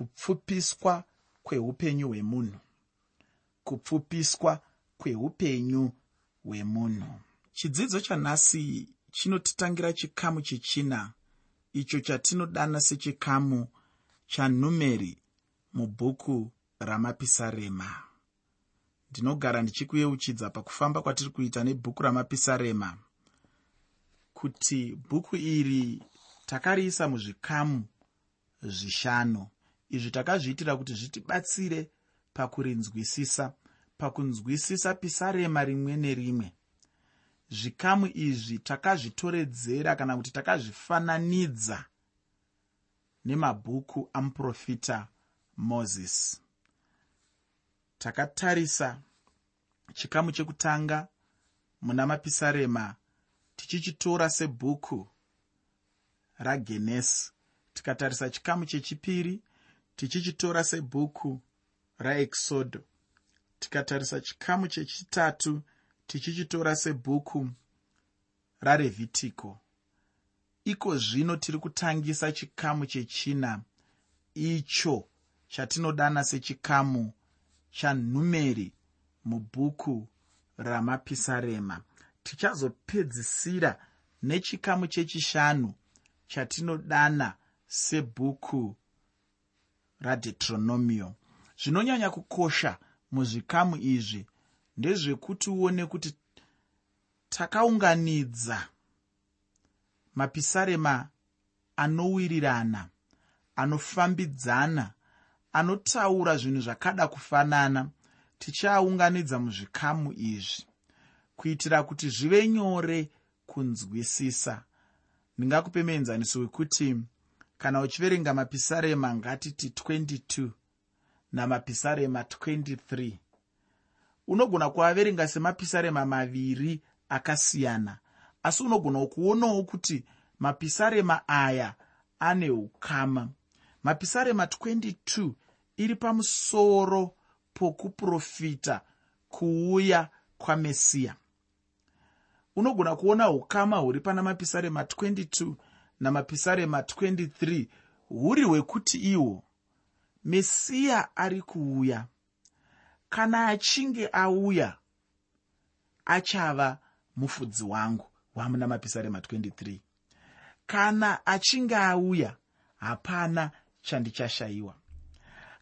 kupfupiswa kweupenyu hwemunhu. Kupfupiswa kweupenyu hwemunhu. Chidzidzo chanhasi chinotitangira chikamu chechina icho chatinodana sechikamu chanumeri mubhuku ramapisarema. Ndinogara ndichikuyeuchidza pakufamba kwatiri kuita nebhuku ramapisarema. Kuti bhuku iri takariisa muzvikamu zvishanu izvi takazviitira kuti zvitibatsire pakurinzwisisa pakunzwisisa pisarema rimwe nerimwe. Zvikamu izvi takazvitoredzera kana kuti takazvifananidza nemabhuku amuprofita mozisi takatarisa chikamu chekutanga muna mapisarema tichichitora sebhuku ragenesi tikatarisa chikamu chechipiri tichichitora sebhuku raexodo tikatarisa chikamu chechitatu tichichitora sebhuku rarevhitiko iko zvino tiri kutangisa chikamu chechina icho chatinodana sechikamu chanhumeri mubhuku ramapisarema. Tichazopedzisira nechikamu chechishanu chatinodana sebhuku radeuteronomio zvinonyanya kukosha muzvikamu izvi ndezvekuti uone kuti takaunganidza mapisarema anowirirana anofambidzana anotaura zvinhu zvakada kufanana tichiaunganidza muzvikamu izvi. Kuitira kuti zvive nyore kunzwisisa. Ndingakupe muenzaniso wekuti kana uchiverenga mapisarema ngatiti 22 namapisarema 23 unogona kuaverenga semapisarema maviri akasiyana asi unogona kuonawo kuti mapisarema aya ane ukama. Mapisarema 22 iri pamusoro pokuprofita kuuya kwamesiya. Unogona kuona ukama huri pana mapisarema 22 namapisarema 23 huri hwekuti ihwo mesiya ari kuuya. Kana achinge auya achava mufudzi wangu wamuna mapisarema 23 kana achinge auya hapana chandichashayiwa.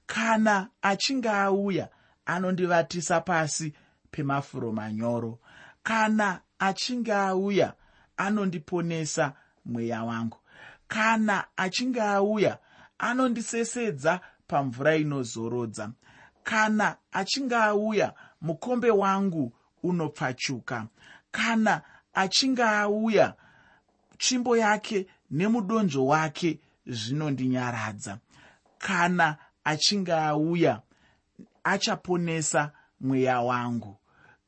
Kana achinge auya anondivatisa pasi pemafuro manyoro. Kana achinge auya anondiponesa mweya wangu. Kana achinge auya anondisesedza pamvura inozorodza kana achinge auya mukombe wangu unopfachuka. Kana achinge auya tsvimbo yake nemudonzvo wake zvinondinyaradza. Kana achinge auya achaponesa mweya wangu.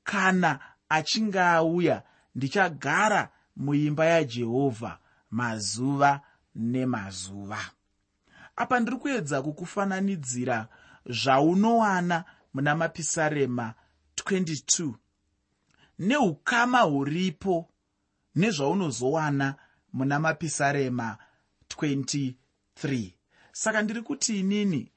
Kana achinge auya ndichagara muimba yajehovha mazuva nemazuva. Apa ndiri kuedza kukufananidzira zvaunowana muna mapisarema 22 neukama huripo nezvaunozowana muna mapisarema 23 saka ndiri kuti inini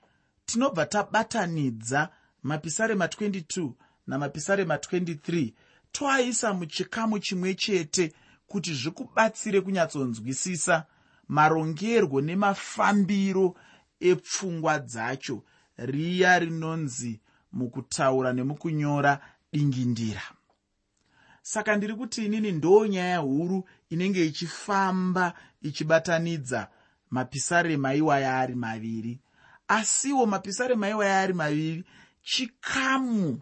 tinobva tabatanidza mapisarema 22 namapisarema 23 toaisa muchikamu chimwe chete kuti zvikubatsire kunyatsonzwisisa marongerwo nemafambiro epfungwa dzacho riya rinonzi mukutaura nemukunyora dingindira. Saka ndiri kuti inini ndo nyaya huru inenge ichifamba ichibatanidza mapisarema iwaya ari maviri. Asiwo mapisarema iwaya ari maviri chikamu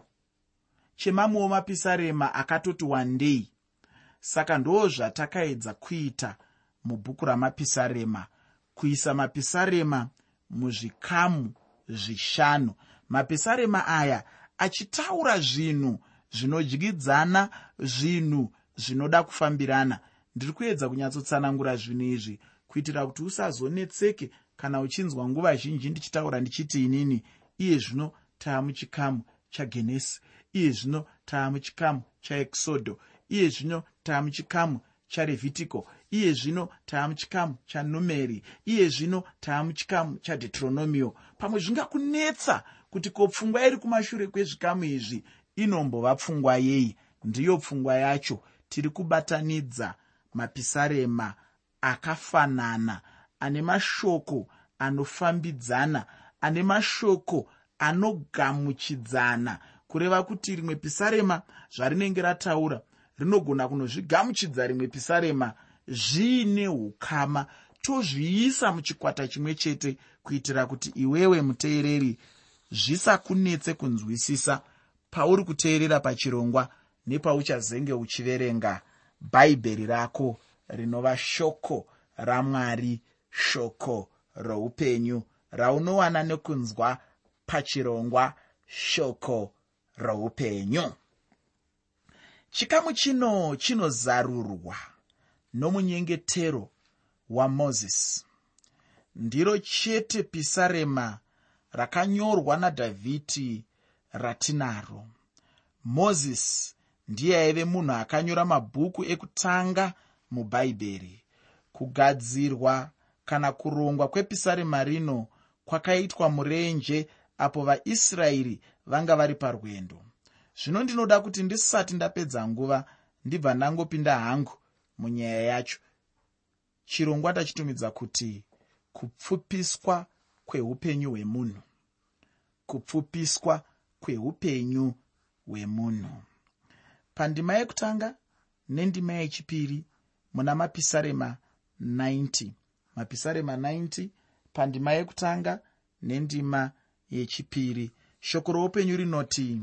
chemamwewo mapisarema akatoti wandei saka ndo zvatakaedza kuita mubhuku ramapisarema kuisa mapisarema muzvikamu zvishanu. Mapisarema aya achitaura zvinhu zvinodyidzana zvinhu zvinoda kufambirana. Ndiri kuedza kunyatsotsanangura zvinhu izvi kuitira kuti usazonetseke kana uchinzwa nguva zhinji ndichitaura ndichiti inini iye zvino taa muchikamu chagenesi iye zvino taa muchikamu chaexodo iye zvino taa muchikamu charevhitiko iye zvino taa muchikamu chanumeri iye zvino taa muchikamu chadeuteronomio pamwe zvingakunetsa kuti ko pfungwa iri kumashure kwezvikamu izvi inombova pfungwa yei? Ndiyo pfungwa yacho. Tiri kubatanidza mapisarema akafanana ane mashoko anofambidzana ane mashoko anogamuchidzana. Kureva kuti rimwe pisarema zvarinenge rataura rinogona kunozvigamuchidza rimwe pisarema zviine ukama. Tozviisa muchikwata chimwe chete kuitira kuti iwewe muteereri zvisakunetse kunzwisisa pauri kuteerera pachirongwa nepauchazenge uchiverenga. Bhaibheri rako rinova shoko ramwari shoko roupenyu. Raunowana nekunzwa pachirongwa shoko roupenyu chikamu chino chinozarurwa nomunyengetero wamozisi ndiro chete pisarema rakanyorwa nadhavhidhi ratinaro. Mozisi ndiye aive munhu akanyora mabhuku ekutanga mubhaibheri kugadzirwa kana kurongwa kwepisarema rino kwakaitwa murenje apo vaisraeri vanga vari parwendo zvino ndinoda kuti ndisati ndapedza nguva ndibva ndangopinda hangu munyaya yacho. Chirongwa tachitumidza kuti kupfupiswa kweupenyu hwemunhu. Kupfupiswa kweupenyu hwemunhu. Pandima yekutanga nendima yechipiri muna mapisarema 90 mapisarema 90 pandima yekutanga nendima yechipiri. Shoko roupenyu rinoti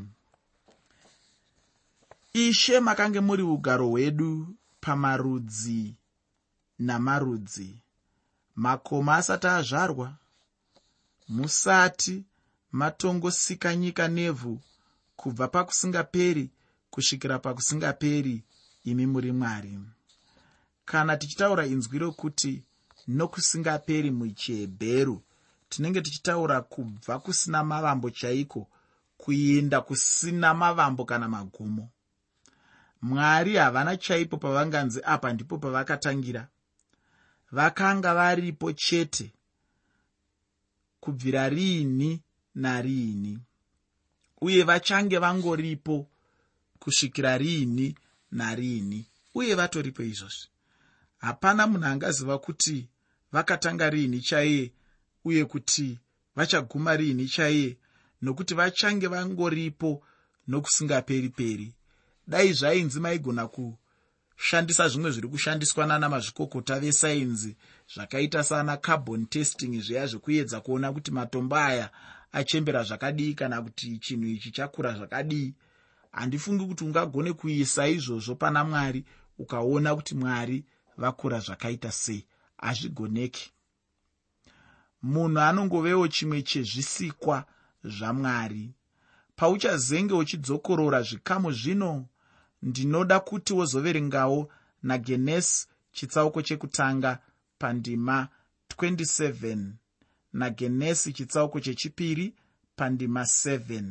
ishe makange muri ugaro hwedu pamarudzi namarudzi. Makoma asati azvarwa musati matongosika nyika nevhu kubva pakusingaperi kusvikira pakusingaperi imi muri mwari. Kana tichitaura inzwi rokuti nokusingaperi muchihebheru tinenge tichitaura kubva kusina mavambo chaiko kuenda kusina mavambo kana magumo mwari havana chaipo pavanganzi apa ndipo pavakatangira. Vakanga varipo chete kubvira riini nariini uye vachange vangoripo kusvikira riini nariini uye vatoripo izvozvi. Hapana munhu angaziva kuti vakatanga riini chaiye uye kuti vachaguma riini chaiye nokuti vachange vangoripo nokusingaperi peri dai zvainzi maigona kushandisa zvimwe zviri kushandiswa nana mazvikokota vesainzi zvakaita sana carbon testing zviya zvekuedza kuona kuti matombo aya achembera zvakadii kana kuti chinhu ichi chakura zvakadii. Handifungi kuti ungagone kuisa izvozvo pana mwari ukaona kuti mwari vakura zvakaita sei. Hazvigoneki. Munhu anongovewo chimwe chezvisikwa zvamwari pauchazenge uchidzokorora zvikamu zvino ndinoda kuti wozoverengawo nagenesi chitsauko chekutanga pandima 27 nagenesi chitsauko chechipiri pandima 7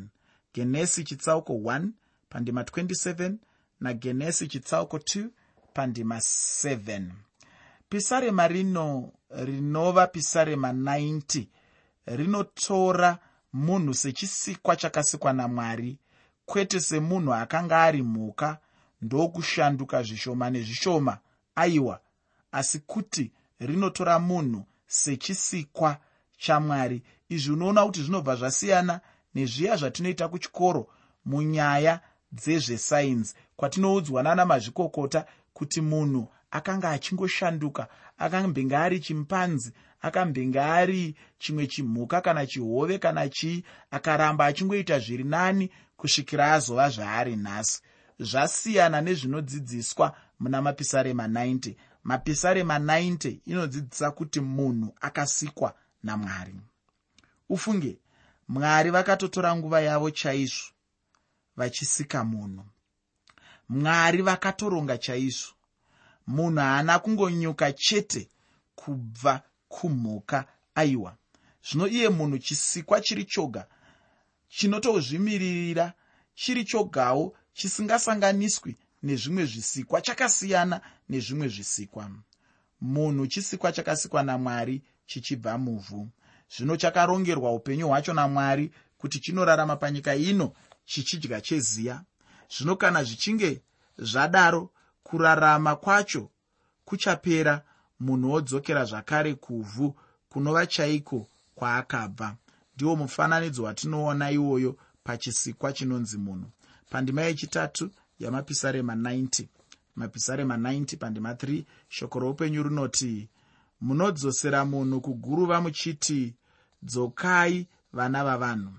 genesi chitsauko 1 pandima 27 nagenesi chitsauko 2 pandima 7 pisarema rino rinova pisarema 90 rinotora munhu sechisikwa chakasikwa namwari kwete semunhu akanga ari mhuka ndokushanduka zvishoma nezvishoma aiwa asi kuti rinotora munhu sechisikwa chamwari. Izvi unoona kuti zvinobva zvasiyana nezviya zvatinoita kuchikoro munyaya dzezvesainzi. Kwatinoudzwa nana mazvikokota kuti munhu akanga achingoshanduka akambenge ari chimpanzi akambenge ari chimwe chimhuka kana chihove kana chii akaramba achingoita zviri nani kusvikira azova zvaari nhasi. Zvasiyana nezvinodzidziswa muna mapisarema 90 mapisarema 90 inodzidzisa kuti munhu akasikwa namwari. Ufunge mwari vakatotora nguva yavo chaizvo vachisika munhu. Mwari vakatoronga chaizvo. Munhu haana kungonyuka chete kubva kumhuka aiwa. Zvino iye munhu chisikwa chiri choga chinotozvimiririra chiri chogawo chisingasanganiswi nezvimwe zvisikwa chakasiyana nezvimwe zvisikwa. Munhu chisikwa chakasikwa namwari chichibva muvhu. Zvino chakarongerwa upenyu hwacho namwari kuti chinorarama panyika ino chichidya cheziya. Zvino kana zvichinge zvadaro kurarama kwacho kuchapera munhu wodzokera zvakare kuvhu kunova chaiko kwaakabva ndiwo mufananidzo watinoona iwoyo pachisikwa chinonzi munhu. Pandima yechitatu yamapisarema 90 mapisarema 90 pandima 3 shoko roupenyu runoti munodzosera munhu kuguruva muchiti dzokai vana vavanhu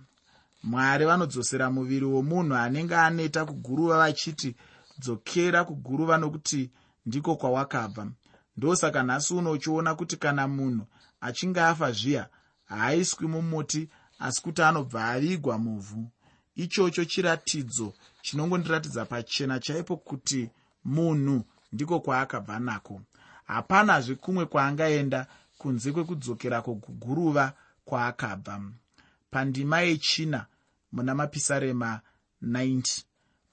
mwari vanodzosera muviri womunhu anenge aneta kuguruva vachiti dzokera kuguruva nokuti ndiko kwawakabva. Ndosaka nhasi uno uchiona kuti kana munhu achinge afa zviya haaiswi mumuti asi kuti anobva avigwa muvhu. Ichocho chiratidzo chinongondiratidza pachena chaipo kuti munhu ndiko kwaakabva nako. Hapanazve kumwe kwaangaenda kunze kwekudzokera kokuguruva kwaakabva. Pandima yechina muna mapisarema 90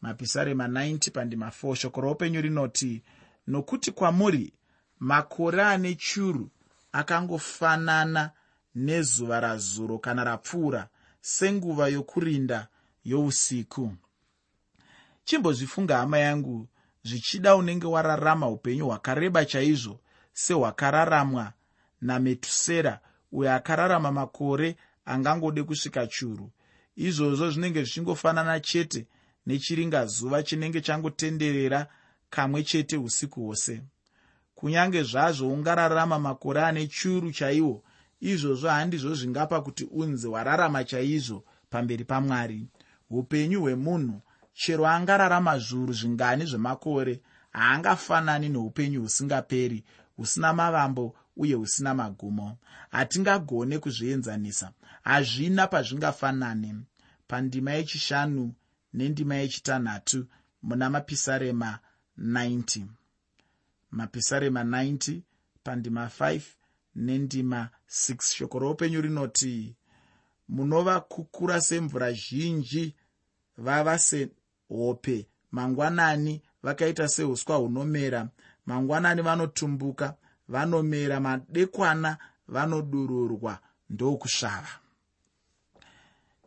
mapisarema 90 pandima 4 shoko roupenyu rinoti nokuti kwamuri makore ane churu akangofanana nezuva razuro kana rapfuura senguva yokurinda yousiku. Chimbozvifunga hama yangu zvichida unenge wararama upenyu hwakareba chaizvo sehwakararamwa nametusera uyo akararama makore angangode kusvika churu. Izvozvo zvinenge zvichingofanana chete nechiringazuva chinenge changotenderera kamwe chete usiku hwose. Kunyange zvazvo ungararama makore ane churu chaiwo izvozvo handizvo zvingapa kuti unzi hwararama chaizvo pamberi pamwari. Upenyu hwemunhu chero angararama zviuru zvingani zvemakore haangafanani noupenyu husingaperi husina mavambo uye husina magumo. Hatingagone kuzvienzanisa hazvina pazvingafanane. Pandima yechishanu nendima yechitanhatu muna mapisarema 90 mapisarema 90 pandima 5 nendima 6 shoko roupenyu rinoti munova kukura semvura zhinji vava sehope. Mangwanani vakaita seuswa hunomera. Mangwanani vanotumbuka vanomera. Madekwana vanodururwa ndokusvava.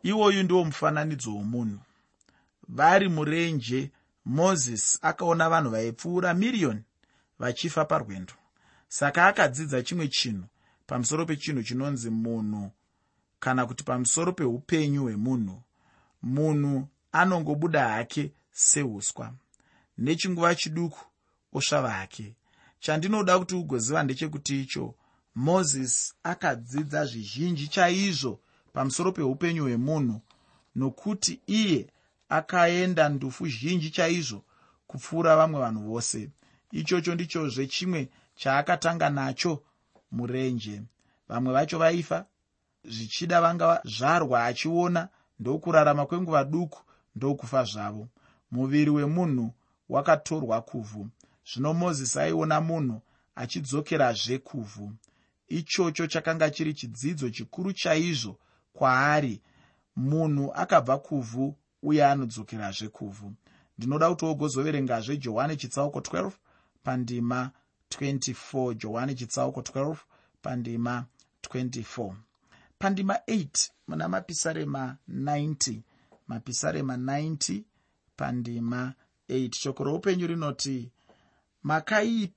Iwoyu ndiwo mufananidzo womunhu. Vari murenje mozisi akaona vanhu vaipfuura miriyoni vachifa parwendo saka akadzidza chimwe chinhu pamusoro pechinhu chinonzi munhu kana kuti pamusoro peupenyu hwemunhu. Munhu anongobuda hake seuswa nechinguva chiduku osvava hake. Chandinoda kuti ugoziva ndechekuti icho mozisi akadzidza zvizhinji chaizvo pamusoro peupenyu hwemunhu nokuti iye akaenda ndufu zhinji chaizvo kupfuura vamwe vanhu vose. Ichocho ndichozve chimwe chaakatanga nacho murenje. Vamwe vacho vaifa zvichida vanga zvarwa achiona ndokurarama kwenguva duku ndokufa zvavo. Muviri wemunhu wakatorwa kuvhu. Zvino mozisi aiona munhu achidzokerazve kuvhu. Ichocho chakanga chiri chidzidzo chikuru chaizvo kwaari munhu akabva kuvhu uye anodzokerazve kuvhu. Ndinoda kuti wogozoverengazve johani chitsauko 12 pandima 24 johani chitsauko 12 pandima 24 pandima 8 muna mapisarema 90 mapisarema 90 pandima 8 shoko roupenyu rinoti makai,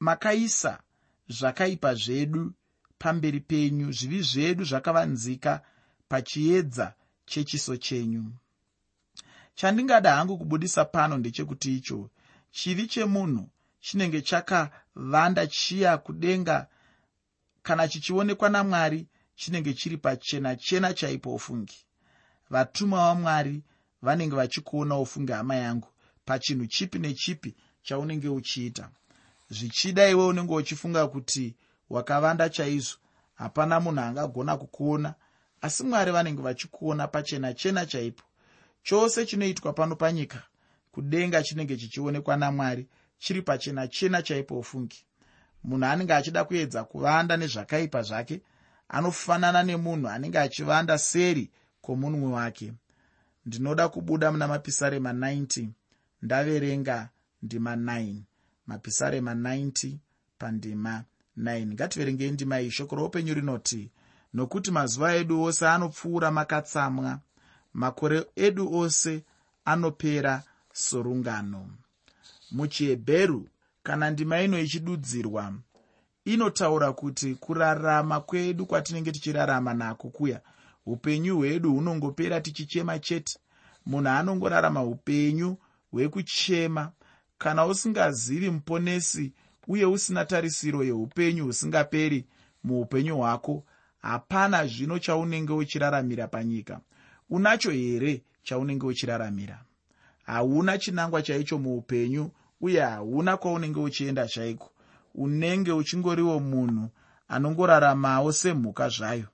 makaisa zvakaipa zvedu pamberi penyu zvivi zvedu zvakavanzika pachiedza chechiso chenyu. Chandingada hangu kubudisa pano ndechekuti icho chivi chemunhu chinenge chakavanda chiya kudenga. Kana chichionekwa namwari chinenge chiri pachena chena chaipo ufungi vatumwa vamwari vanenge vachikuona ufungi hama yangu pachinhu chipi nechipi chaunenge uchiita. Zvichida iwe unenge uchifunga kuti wakavanda chaizvo hapana munhu angagona kukuona asi mwari vanenge vachikuona pachena chena chaipo. Chose chinoitwa pano panyika kudenga chinenge chichionekwa namwari chiri pachena chena chaipo ufungi. Munhu anenge achida kuedza kuvanda nezvakaipa zvake anofanana nemunhu anenge achivanda seri kwomunwe wake. Ndinoda kubuda muna mapisarema 90 ndaverenga ndima 9 mapisarema 90 pandima 9 ngativerengei ndima iyi shoko roupenyu rinoti nokuti mazuva edu ose anopfuura makatsamwa makore edu ose anopera sorungano muchihebheru kana ndima ino ichidudzirwa inotaura kuti kurarama kwedu kwatinenge tichirarama nako kuya upenyu hwedu hunongopera tichichema chete. Munhu anongorarama upenyu hwekuchema kana usingazivi muponesi uye usina tarisiro yeupenyu husingaperi muupenyu hwako hapana zvino chaunenge uchiraramira panyika. Unacho here chaunenge uchiraramira hauna chinangwa chaicho muupenyu uye hauna kwaunenge uchienda chaiko. Unenge uchingoriwo munhu anongoraramawo semhuka zvayo.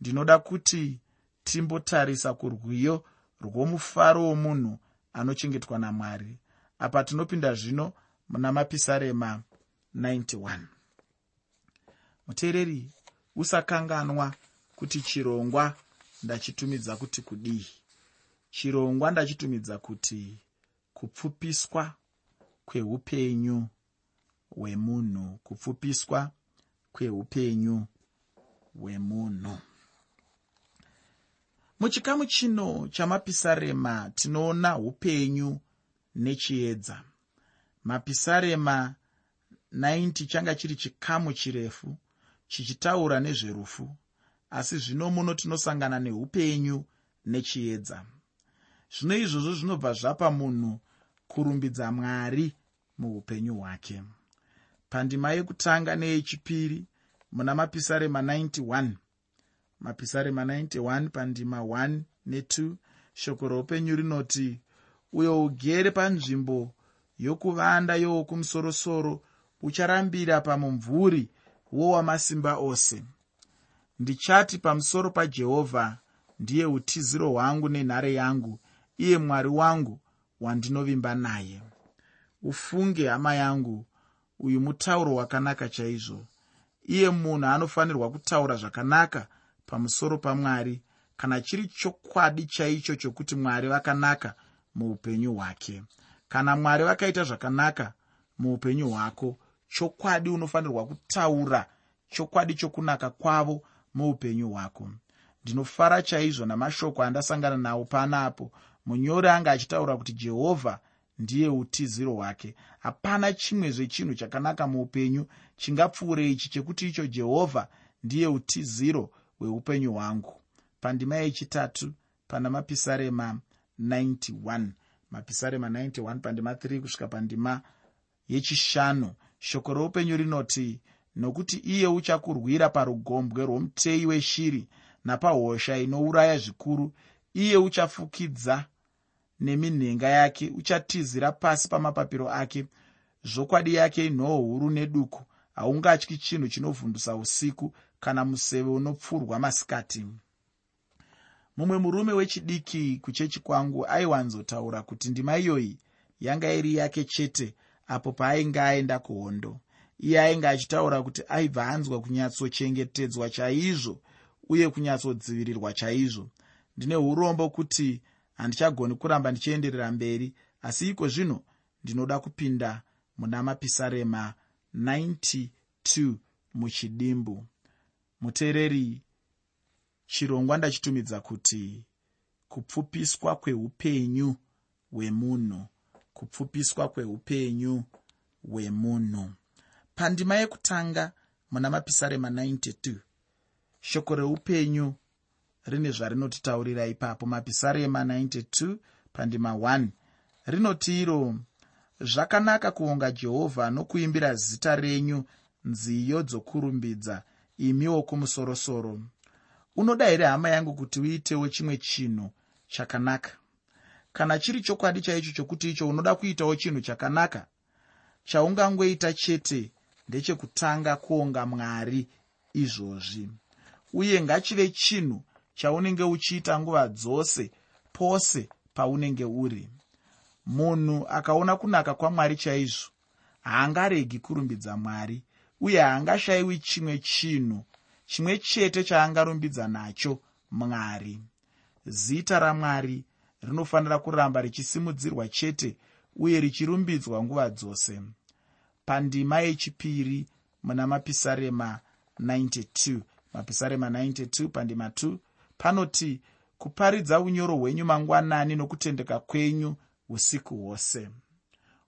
Ndinoda kuti timbotarisa kurwiyo rwomufaro womunhu anochengetwa namwari. Apa tinopinda zvino muna mapisarema 91 muteereri usakanganwa kuti chirongwa ndachitumidza kuti kudii chirongwa ndachitumidza kuti kupfupiswa kweupenyu hwemunhu kupfupiswa kweupenyu hwemunhu. Muchikamu chino chamapisarema tinoona upenyu nechiedza. Mapisarema 90 changa chiri chikamu chirefu chichitaura nezverufu asi zvino muno tinosangana neupenyu nechiedza zvino izvozvo zvinobva zvapa munhu kurumbidza mwari muupenyu hwake. Pandima yekutanga neyechipiri muna mapisarema 91 mapisarema 91 pandima 1 ne2 shoko roupenyu rinoti uyo ugere panzvimbo yokuvanda yowokumusorosoro ucharambira pamumvuri wowamasimba ose. Ndichati pamusoro pajehovha ndiye utiziro hwangu nenhare yangu iye mwari wangu wandinovimba naye. Ufunge hama yangu uyu mutauro wakanaka chaizvo. Iye munhu anofanirwa kutaura zvakanaka pamusoro pamwari kana chiri chokwadi chaicho chokuti mwari vakanaka muupenyu hwake. Kana mwari vakaita zvakanaka muupenyu hwako chokwadi unofanirwa kutaura chokwadi chokunaka kwavo muupenyu hwako. Ndinofara chaizvo namashoko andasangana nawo panapo munyori anga achitaura kuti jehovha ndiye utiziro hwake. Hapana chimwe zvechinhu chakanaka muupenyu chingapfuure ichi chekuti icho jehovha ndiye utiziro hweupenyu hwangu. Pandima yechitatu pana mapisarema 91 mapisarema 91 pandima 3 kusvika pandima yechishanu. Shoko roupenyu rinoti nokuti iye uchakurwira parugombwe rwomutei weshiri napahosha inouraya zvikuru iye uchafukidza neminhenga yake uchatizira pasi pamapapiro ake. Zvokwadi yake inhoo huru neduku haungatyi chinhu chinovhundusa usiku kana museve unopfurwa masikati. Mumwe murume wechidiki kuchechi kwangu aiwanzotaura kuti ndima iyoyi yanga iri yake chete apo paainge aenda kuhondo. Iye ainge achitaura kuti aibva anzwa kunyatsochengetedzwa chaizvo uye kunyatsodzivirirwa chaizvo. Ndine urombo kuti handichagoni kuramba ndichienderera mberi asi iko zvino ndinoda kupinda muna mapisarema 92 muchidimbu. Muteereri chirongwa ndachitumidza kuti kupfupiswa kweupenyu hwemunhu kupfupiswa kweupenyu hwemunhu. Pandima yekutanga muna mapisarema 92 shoko reupenyu rine zvarinotitaurira ipapo. Mapisarema 92 pandima 1 rinoti iro zvakanaka kuonga jehovha nokuimbira zita renyu nziyo dzokurumbidza imiwo kumusorosoro. Unoda here hama yangu kuti uitewo chimwe chinhu chakanaka? Kana chiri chokwadi chaicho chokuti icho unoda kuitawo chinhu chakanaka chaungangoita chete ndechekutanga kuonga mwari izvozvi. Uye ngachive chinhu chaunenge uchiita nguva dzose pose paunenge uri. Munhu akaona kunaka kwamwari chaizvo haangaregi kurumbidza mwari uye haangashayiwi chimwe chinhu chimwe chete chaangarumbidza nacho mwari. Zita ramwari rinofanira kuramba richisimudzirwa chete uye richirumbidzwa nguva dzose. Pandima yechipiri muna mapisarema 92 mapisarema 92 pandima 2 panoti kuparidza unyoro hwenyu mangwanani nokutendeka kwenyu usiku hwose.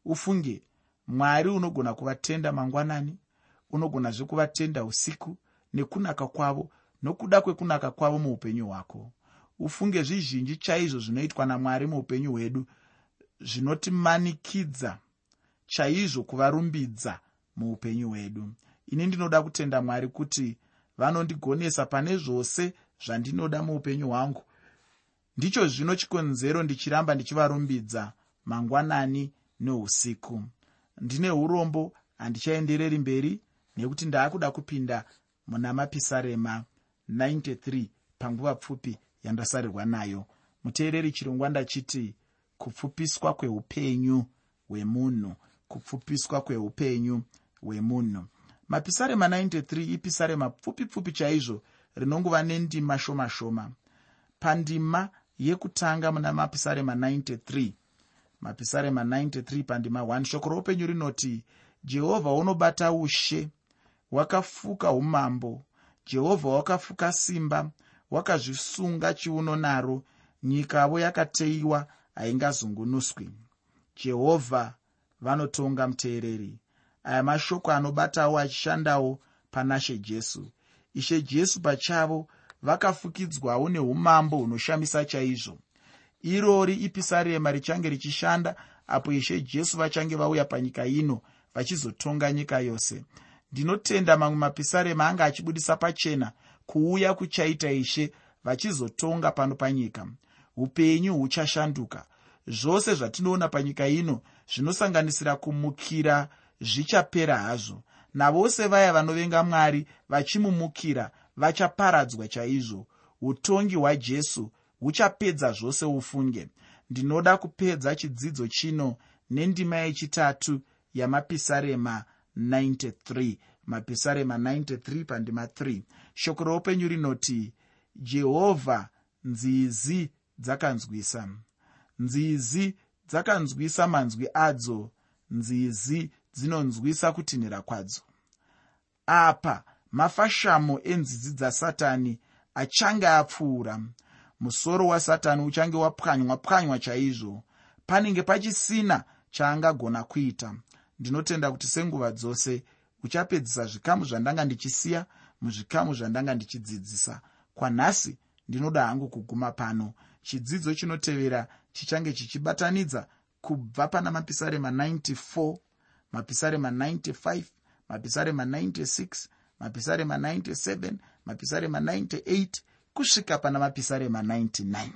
Ufunge mwari unogona kuvatenda mangwanani unogonazve kuvatenda usiku nekunaka kwavo nokuda kwekunaka kwavo muupenyu hwako. Ufunge zvizhinji chaizvo zvinoitwa namwari muupenyu hwedu zvinotimanikidza chaizvo kuvarumbidza muupenyu hwedu. Ini ndinoda kutenda mwari kuti vanondigonesa pane zvose zvandinoda muupenyu hwangu. Ndicho zvino chikonzero ndichiramba ndichivarumbidza mangwanani neusiku. Ndine urombo handichaendereri mberi nekuti ndaakuda kupinda muna mapisarema 93 panguva pfupi yandasarirwa nayo. Muteereri chirongwa ndachiti kupfupiswa kweupenyu hwemunhu kupfupiswa kweupenyu hwemunhu. Mapisarema 93 ipisarema pfupi pfupi chaizvo rinongova nendima shoma shoma pandima yekutanga muna mapisarema 93 mapisarema 93 pandima 1 shoko roupenyu rinoti jehovha unobata ushe wakafuka umambo. Jehovha wakafuka simba wakazvisunga chiuno naro. Nyikavo yakateyiwa haingazungunuswi. Jehovha vanotonga muteereri aya mashoko anobatawo achishandawo panashe jesu ishe jesu pachavo vakafukidzwawo neumambo hunoshamisa chaizvo. Irori ipisarema richange richishanda apo ishe jesu vachange vauya panyika ino vachizotonga nyika yose. Ndinotenda mamwe mapisarema anga achibudisa pachena kuuya kuchaita ishe vachizotonga pano panyika. Upenyu huchashanduka. Zvose zvatinoona panyika ino zvinosanganisira kumukira zvichapera hazvo navose vaya vanovenga mwari vachimumukira vachaparadzwa chaizvo. Utongi hwajesu huchapedza zvose ufunge. Ndinoda kupedza chidzidzo chino nendima yechitatu yamapisarema 93 mapisarema 93 pandima 3 shoko roupenyu rinoti jehovha nzizi dzakanzwisa. Nzizi dzakanzwisa manzwi adzo. Nzizi dzinonzwisa kutinhira kwadzo. Apa mafashamo enzizi dzasatani achange apfuura. Musoro wasatani uchange wapwanywa pwanywa chaizvo. Panenge pachisina chaangagona kuita. Ndinotenda kuti senguva dzose uchapedzisa zvikamu zvandanga ndichisiya muzvikamu zvandanga ndichidzidzisa. Kwanhasi ndinoda hangu kuguma pano. Chidzidzo chinotevera chichange chichibatanidza kubva pana mapisarema 94 mapisarema 95 mapisarema 96 mapisarema 97 mapisarema 98 kusvika pana mapisarema 99